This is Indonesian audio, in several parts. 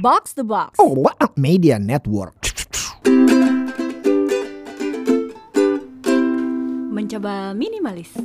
Box the Box. Oh, what a media network. Mencoba minimalis.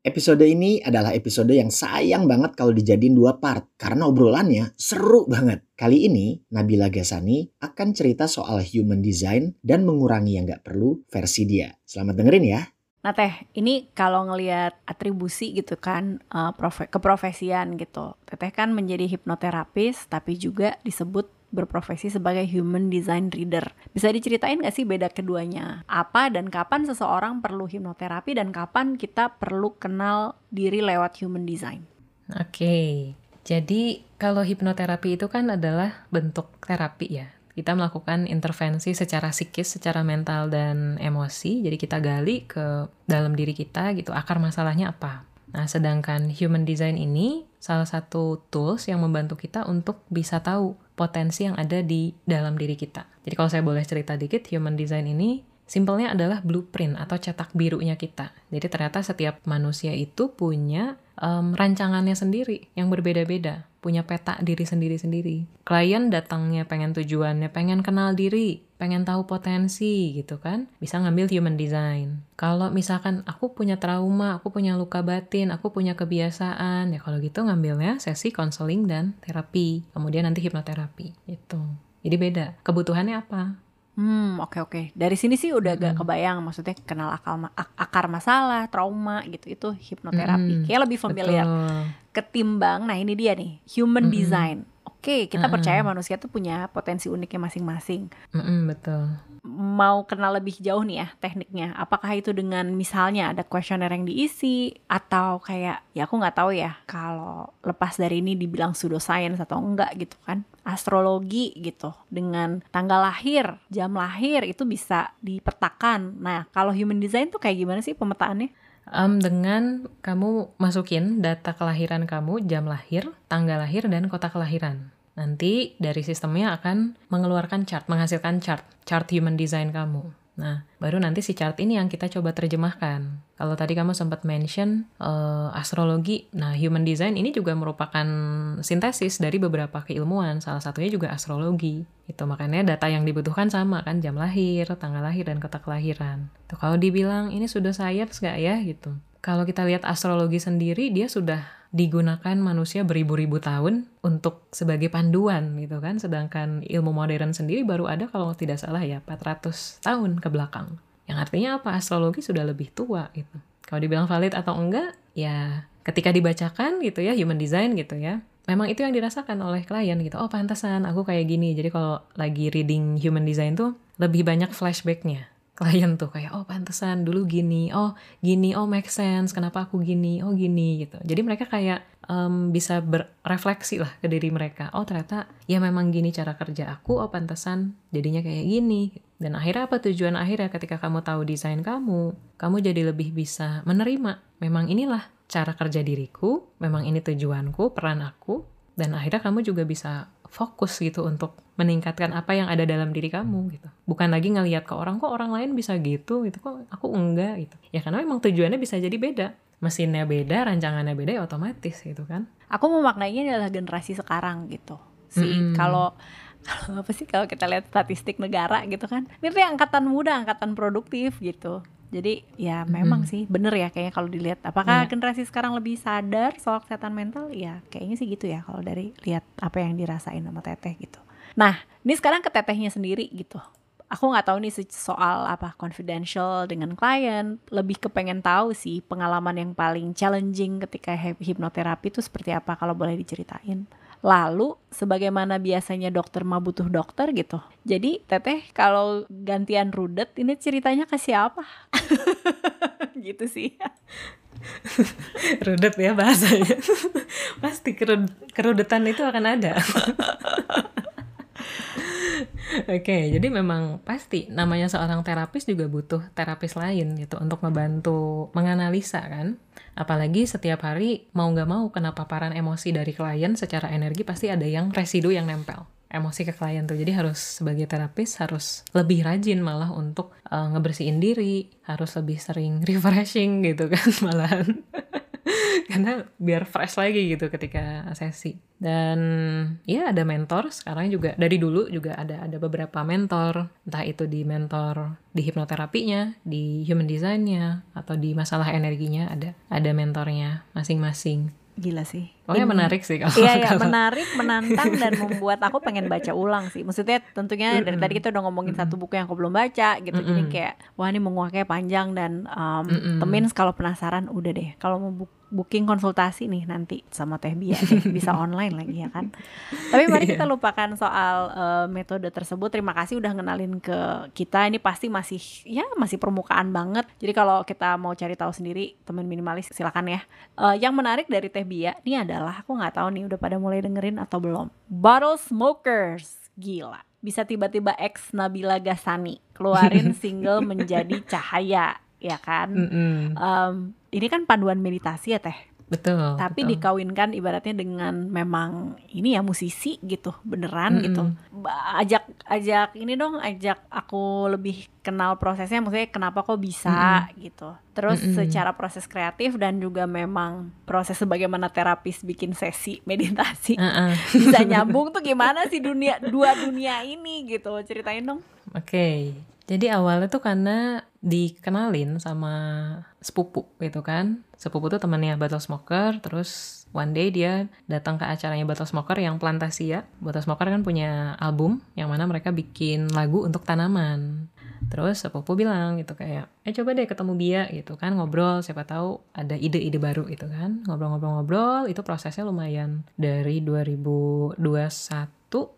Episode ini adalah episode yang sayang banget kalau dijadiin dua part karena obrolannya seru banget. Kali ini Nabila Gasani akan cerita soal human design dan mengurangi yang gak perlu versi dia. Selamat dengerin ya. Nah teh, ini kalau ngelihat atribusi gitu kan, uh, profe keprofesian gitu. Teteh kan menjadi hipnoterapis, tapi juga disebut berprofesi sebagai human design reader. Bisa diceritain gak sih beda keduanya? Apa dan kapan seseorang perlu hipnoterapi dan kapan kita perlu kenal diri lewat human design? Oke, jadi kalau hipnoterapi itu kan adalah bentuk terapi ya. Kita melakukan intervensi secara psikis, secara mental dan emosi. Jadi kita gali ke dalam diri kita gitu, akar masalahnya apa. Nah, sedangkan human design ini salah satu tools yang membantu kita untuk bisa tahu potensi yang ada di dalam diri kita. Jadi kalau saya boleh cerita dikit, human design ini simpelnya adalah blueprint atau cetak birunya kita. Jadi ternyata setiap manusia itu punya um, rancangannya sendiri yang berbeda-beda punya peta diri sendiri-sendiri. Klien datangnya pengen tujuannya, pengen kenal diri, pengen tahu potensi gitu kan, bisa ngambil human design. Kalau misalkan aku punya trauma, aku punya luka batin, aku punya kebiasaan, ya kalau gitu ngambilnya sesi konseling dan terapi, kemudian nanti hipnoterapi itu. Jadi beda, kebutuhannya apa? Hmm, oke okay, oke. Okay. Dari sini sih udah hmm. gak kebayang maksudnya kenal akal ak akar masalah, trauma gitu. Itu hipnoterapi. Hmm, Kayak lebih familiar. Betul. Ketimbang nah ini dia nih, human hmm. design. Oke, okay, kita hmm. percaya manusia tuh punya potensi uniknya masing-masing. Hmm, betul mau kenal lebih jauh nih ya tekniknya apakah itu dengan misalnya ada kuesioner yang diisi atau kayak ya aku nggak tahu ya kalau lepas dari ini dibilang pseudoscience atau enggak gitu kan astrologi gitu dengan tanggal lahir jam lahir itu bisa dipetakan nah kalau human design tuh kayak gimana sih pemetaannya Um, dengan kamu masukin data kelahiran kamu, jam lahir, tanggal lahir, dan kota kelahiran. Nanti dari sistemnya akan mengeluarkan chart, menghasilkan chart, chart human design kamu. Nah, baru nanti si chart ini yang kita coba terjemahkan. Kalau tadi kamu sempat mention uh, astrologi, nah human design ini juga merupakan sintesis dari beberapa keilmuan, salah satunya juga astrologi. Itu makanya data yang dibutuhkan sama kan, jam lahir, tanggal lahir, dan kota kelahiran. Tuh kalau dibilang ini sudah science gak ya gitu. Kalau kita lihat astrologi sendiri, dia sudah digunakan manusia beribu-ribu tahun untuk sebagai panduan gitu kan. Sedangkan ilmu modern sendiri baru ada kalau tidak salah ya 400 tahun ke belakang. Yang artinya apa? Astrologi sudah lebih tua gitu. Kalau dibilang valid atau enggak ya ketika dibacakan gitu ya human design gitu ya memang itu yang dirasakan oleh klien gitu. Oh pantasan aku kayak gini. Jadi kalau lagi reading human design tuh lebih banyak flashbacknya klien tuh kayak oh pantesan dulu gini oh gini oh make sense kenapa aku gini oh gini gitu. Jadi mereka kayak um, bisa berefleksi lah ke diri mereka. Oh ternyata ya memang gini cara kerja aku oh pantesan jadinya kayak gini. Dan akhirnya apa tujuan akhirnya ketika kamu tahu desain kamu kamu jadi lebih bisa menerima memang inilah cara kerja diriku memang ini tujuanku peran aku dan akhirnya kamu juga bisa fokus gitu untuk meningkatkan apa yang ada dalam diri kamu gitu. Bukan lagi ngelihat ke orang kok orang lain bisa gitu gitu kok aku enggak gitu. Ya karena memang tujuannya bisa jadi beda. Mesinnya beda, rancangannya beda ya otomatis gitu kan. Aku memaknainya adalah generasi sekarang gitu. Si kalau kalau apa sih kalau kita lihat statistik negara gitu kan, ini angkatan muda, angkatan produktif gitu. Jadi ya memang hmm. sih bener ya kayaknya kalau dilihat apakah yeah. generasi sekarang lebih sadar soal kesehatan mental ya kayaknya sih gitu ya kalau dari lihat apa yang dirasain sama teteh gitu. Nah ini sekarang ke tetehnya sendiri gitu. Aku nggak tahu nih soal apa confidential dengan klien. Lebih kepengen tahu sih pengalaman yang paling challenging ketika hipnoterapi itu seperti apa kalau boleh diceritain. Lalu sebagaimana biasanya dokter mah butuh dokter gitu. Jadi teteh kalau gantian rudet ini ceritanya ke siapa? gitu sih. rudet ya bahasanya. Pasti kerudetan itu akan ada. Oke, okay, jadi memang pasti namanya seorang terapis juga butuh terapis lain gitu untuk membantu menganalisa kan. Apalagi setiap hari mau nggak mau kena paparan emosi dari klien secara energi pasti ada yang residu yang nempel emosi ke klien tuh. Jadi harus sebagai terapis harus lebih rajin malah untuk uh, ngebersihin diri, harus lebih sering refreshing gitu kan malahan. karena biar fresh lagi gitu ketika sesi. Dan ya ada mentor sekarang juga. Dari dulu juga ada ada beberapa mentor. Entah itu di mentor di hipnoterapinya di human designnya atau di masalah energinya ada ada mentornya masing-masing. Gila sih. Pokoknya Ini- menarik sih kalau Iya, iya, kalau- menarik, menantang dan membuat aku pengen baca ulang sih. Maksudnya tentunya dari tadi kita udah ngomongin satu buku yang aku belum baca gitu. Jadi Mm-mm. kayak wah ini menguaknya panjang dan um, Mm-mm. temin kalau penasaran udah deh. Kalau mau bu- booking konsultasi nih nanti sama Teh Bia deh. bisa online lagi ya kan. Tapi mari Iya. kita lupakan soal uh, metode tersebut. Terima kasih udah ngenalin ke kita. Ini pasti masih ya masih permukaan banget. Jadi kalau kita mau cari tahu sendiri teman minimalis silakan ya. Eh, yang menarik dari Teh Bia ini adalah aku nggak tahu nih udah pada mulai dengerin atau belum. Bottle Smokers, gila. Bisa tiba-tiba ex Nabila Gasani keluarin single menjadi cahaya, ya kan? Mm-mm. Em, ini kan panduan meditasi ya Teh. Betul Tapi betul. dikawinkan ibaratnya dengan memang ini ya musisi gitu, beneran Mm-mm. gitu. Ba- Ajak ajak ini dong, ajak aku lebih kenal prosesnya maksudnya kenapa kok bisa gitu. Terus Mm-mm. secara proses kreatif dan juga memang proses sebagaimana terapis bikin sesi meditasi Ah, ah. bisa nyambung tuh gimana sih dunia dua dunia ini gitu. Ceritain dong. Oke, jadi awalnya tuh karena dikenalin sama sepupu gitu kan. Sepupu tuh temannya Bottle Smoker, terus one day dia datang ke acaranya Bottle Smoker yang Plantasia. Bottle Smoker kan punya album yang mana mereka bikin lagu untuk tanaman. Terus sepupu bilang gitu kayak, eh coba deh ketemu Bia gitu kan ngobrol, siapa tahu ada ide-ide baru gitu kan. Ngobrol-ngobrol-ngobrol, itu prosesnya lumayan dari 2021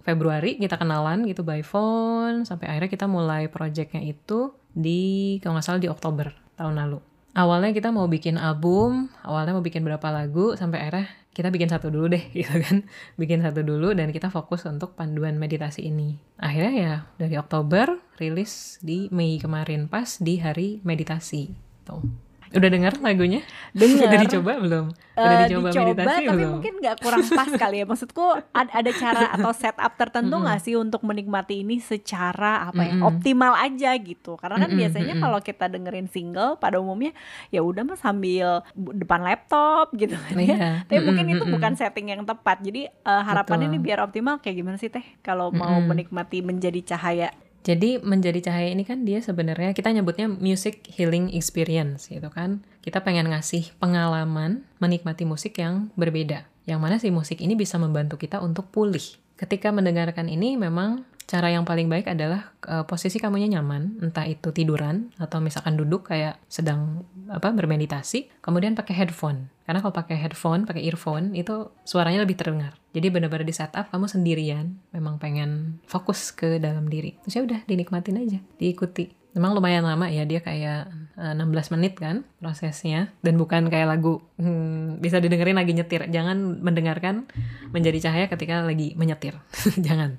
Februari kita kenalan gitu by phone sampai akhirnya kita mulai projectnya itu di kalau nggak salah di Oktober tahun lalu. Awalnya kita mau bikin album, awalnya mau bikin berapa lagu sampai akhirnya kita bikin satu dulu deh gitu kan. Bikin satu dulu dan kita fokus untuk panduan meditasi ini. Akhirnya ya dari Oktober rilis di Mei kemarin pas di hari meditasi. Tuh. Udah dengar lagunya? Denger. Udah dicoba belum? Udah Eh, dicoba, dicoba meditasi tapi belum? mungkin nggak kurang pas kali ya maksudku ad- ada cara atau setup tertentu nggak sih untuk menikmati ini secara apa ya Mm-mm. optimal aja gitu karena kan Mm-mm, biasanya mm-mm. kalau kita dengerin single pada umumnya ya udah mah sambil depan laptop gitu kan ya Iya. tapi mungkin itu bukan setting yang tepat jadi eh, harapannya Betul. ini biar optimal kayak gimana sih teh kalau mau menikmati menjadi cahaya Jadi menjadi cahaya ini kan dia sebenarnya kita nyebutnya music healing experience gitu kan. Kita pengen ngasih pengalaman menikmati musik yang berbeda. Yang mana si musik ini bisa membantu kita untuk pulih. Ketika mendengarkan ini memang cara yang paling baik adalah eh, posisi kamunya nyaman, entah itu tiduran atau misalkan duduk kayak sedang apa bermeditasi, kemudian pakai headphone. Karena kalau pakai headphone, pakai earphone itu suaranya lebih terdengar. Jadi benar-benar di setup kamu sendirian, memang pengen fokus ke dalam diri. Terus ya udah dinikmatin aja, diikuti. Memang lumayan lama ya dia kayak eh, 16 menit kan prosesnya dan bukan kayak lagu hmm, bisa didengerin lagi nyetir. Jangan mendengarkan menjadi cahaya ketika lagi menyetir. Jangan.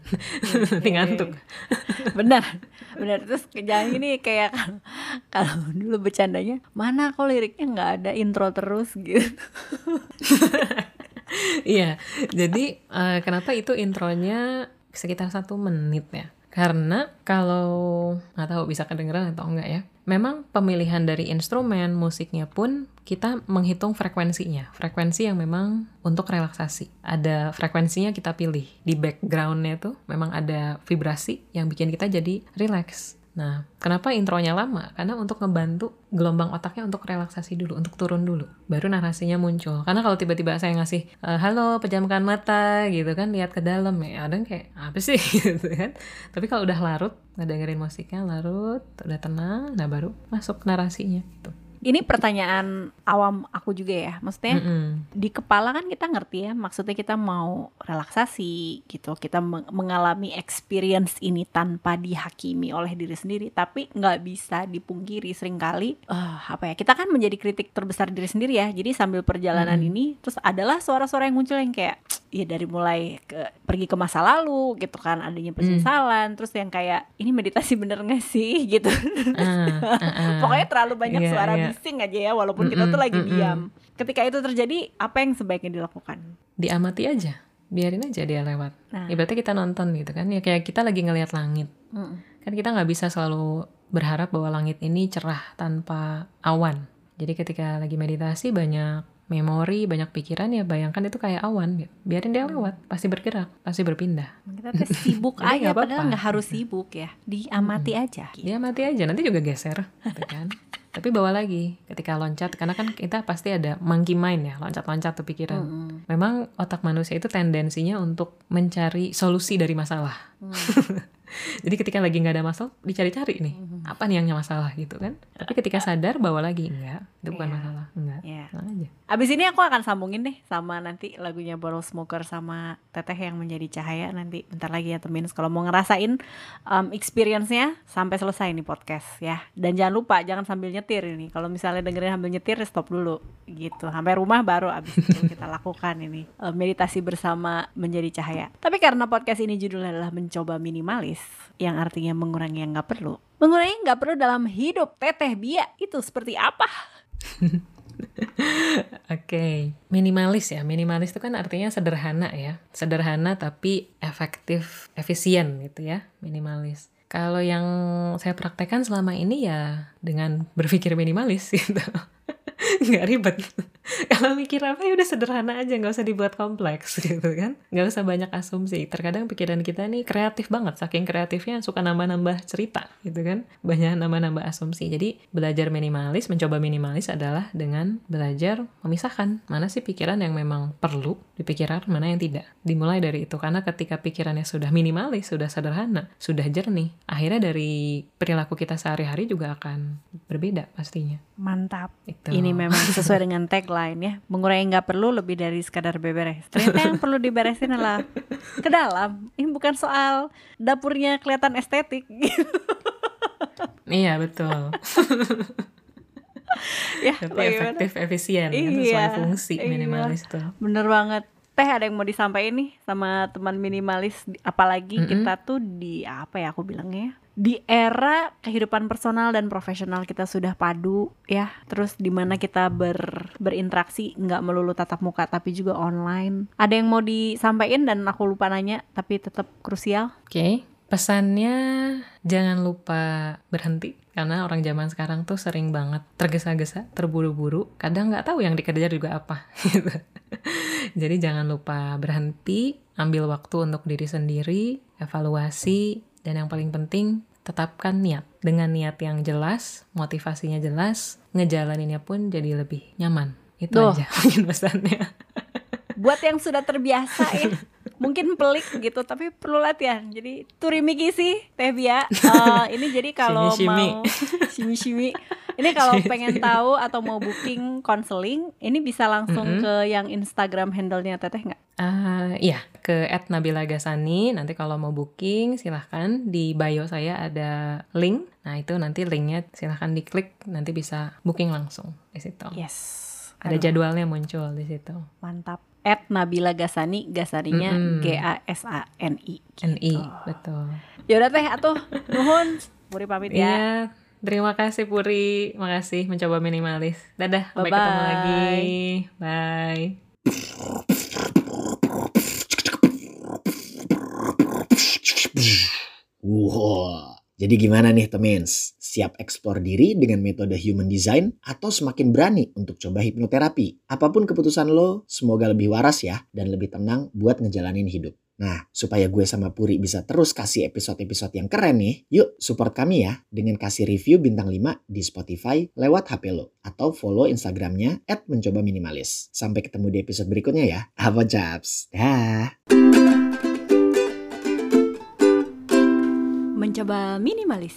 Nanti ngantuk. benar benar terus jangan ini kayak kalau- dulu bercandanya mana kok liriknya nggak ada intro terus gitu Iya, jadi eh, kenapa itu intronya sekitar satu menit ya? Karena kalau nggak tahu bisa kedengeran atau enggak ya, memang pemilihan dari instrumen musiknya pun kita menghitung frekuensinya, frekuensi yang memang untuk relaksasi. Ada frekuensinya kita pilih di backgroundnya tuh memang ada vibrasi yang bikin kita jadi relax. Nah, kenapa intronya lama? Karena untuk ngebantu gelombang otaknya untuk relaksasi dulu, untuk turun dulu. Baru narasinya muncul. Karena kalau tiba-tiba saya ngasih, "Eh, halo pejamkan mata gitu kan, lihat ke dalam ya, ada kayak, apa sih gitu kan. Tapi kalau udah larut, ngedengerin musiknya larut, udah tenang, nah baru masuk narasinya gitu. Ini pertanyaan awam aku juga ya. Maksudnya Mm-mm. di kepala kan kita ngerti ya. Maksudnya kita mau relaksasi gitu. Kita meng- mengalami experience ini tanpa dihakimi oleh diri sendiri. Tapi nggak bisa dipungkiri sering kali eh, apa ya kita kan menjadi kritik terbesar diri sendiri ya. Jadi sambil perjalanan ini terus adalah suara-suara yang muncul yang kayak ya dari mulai ke pergi ke masa lalu gitu kan adanya penyesalan terus yang kayak ini meditasi bener gak sih gitu Ah, ah, ah. pokoknya terlalu banyak Iya, suara iya. bising aja ya walaupun kita tuh lagi mm-mm. diam ketika itu terjadi apa yang sebaiknya dilakukan Diamati aja, biarin aja dia lewat. Nah. Ibaratnya kita nonton gitu kan, ya kayak kita lagi ngelihat langit. Mm. kan kita nggak bisa selalu berharap bahwa langit ini cerah tanpa awan. Jadi ketika lagi meditasi banyak memori, banyak pikiran ya bayangkan itu kayak awan gitu. Biarin dia lewat, pasti bergerak, pasti berpindah. Kita tuh sibuk aja nggak apa-apa. padahal nggak harus sibuk ya. Diamati aja. Dia mati aja, nanti juga geser, gitu kan. Tapi bawa lagi ketika loncat, karena kan kita pasti ada monkey mind ya, loncat-loncat tuh pikiran. Mm-mm. Memang otak manusia itu tendensinya untuk mencari solusi dari masalah. Jadi ketika lagi nggak ada masalah, dicari-cari nih, apa nih yang masalah gitu kan. Tapi ketika sadar bawa lagi, enggak, itu bukan Iya. masalah, enggak. Iya. Tenang aja. Abis ini aku akan sambungin deh sama nanti lagunya Bottle Smoker sama Teteh yang menjadi cahaya nanti bentar lagi ya temen kalau mau ngerasain um, experience-nya sampai selesai nih podcast ya. Dan jangan lupa jangan sambil nyetir ini. Kalau misalnya dengerin sambil nyetir stop dulu gitu. Sampai rumah baru abis itu kita lakukan ini uh, meditasi bersama menjadi cahaya. Tapi karena podcast ini judulnya adalah mencoba minimalis yang artinya mengurangi yang nggak perlu. Mengurangi nggak perlu dalam hidup Teteh Bia itu seperti apa? Oke, minimalis ya. Minimalis itu kan artinya sederhana ya. Sederhana tapi efektif, efisien gitu ya, minimalis. Kalau yang saya praktekkan selama ini ya dengan berpikir minimalis gitu. nggak ribet. Kalau mikir apa ya udah sederhana aja, nggak usah dibuat kompleks gitu kan. Nggak usah banyak asumsi. Terkadang pikiran kita nih kreatif banget, saking kreatifnya suka nambah-nambah cerita gitu kan. Banyak nambah-nambah asumsi. Jadi belajar minimalis, mencoba minimalis adalah dengan belajar memisahkan mana sih pikiran yang memang perlu dipikirkan, mana yang tidak. Dimulai dari itu karena ketika pikirannya sudah minimalis, sudah sederhana, sudah jernih, akhirnya dari perilaku kita sehari-hari juga akan berbeda pastinya. Mantap. Itu. Ini memang sesuai dengan tagline ya. Mengurangi nggak perlu lebih dari sekadar beberes. Ternyata yang perlu diberesin adalah ke dalam. Ini bukan soal dapurnya kelihatan estetik. Iya betul. ya, Tapi bagaimana? efektif, efisien, kan sesuai Iya, fungsi iya. minimalis tuh. Bener banget. Teh ada yang mau disampaikan nih sama teman minimalis. Apalagi Mm-mm. kita tuh di apa ya aku bilangnya ya? Di era kehidupan personal dan profesional kita sudah padu ya. Terus di mana kita ber, berinteraksi nggak melulu tatap muka tapi juga online. Ada yang mau disampaikan dan aku lupa nanya tapi tetap krusial. Oke, pesannya jangan lupa berhenti karena orang zaman sekarang tuh sering banget tergesa-gesa, terburu-buru, kadang nggak tahu yang dikejar juga apa. gitu. Jadi jangan lupa berhenti, ambil waktu untuk diri sendiri, evaluasi, dan yang paling penting tetapkan niat. Dengan niat yang jelas, motivasinya jelas, ngejalaninnya pun jadi lebih nyaman. Itu Duh. aja mungkin pesannya. Buat yang sudah terbiasa ya mungkin pelik gitu tapi perlu latihan jadi turimiki sih Teh Bia Eh, ini jadi kalau mau shimi shimi ini kalau pengen tahu atau mau booking konseling ini bisa langsung Mm-mm. ke yang Instagram handle-nya Teteh nggak Ah, iya, ke Nabila Gasani. Nanti kalau mau booking, silahkan di bio saya ada link. Nah, itu nanti linknya silahkan diklik, nanti bisa booking langsung di situ. yes Ada Aduh, jadwalnya muncul di situ. mantap at Nabila Gasani Gasaninya Mm-mm. G A S A N I NI, Gitu. betul. yaudah Teh atuh nuhun Puri pamit ya Iya, terima kasih Puri. Makasih mencoba minimalis. Dadah, sampai ketemu lagi. Bye. Jadi gimana nih temens? Siap eksplor diri dengan metode human design atau semakin berani untuk coba hipnoterapi? Apa pun keputusan lo, semoga lebih waras ya dan lebih tenang buat ngejalanin hidup. Nah, supaya gue sama Puri bisa terus kasih episode-episode yang keren nih, yuk support kami ya dengan kasih review bintang 5 di Spotify lewat HP lo. Atau follow Instagramnya at mencoba minimalis. Sampai ketemu di episode berikutnya ya. Apa caps? Dah. Mencoba minimalis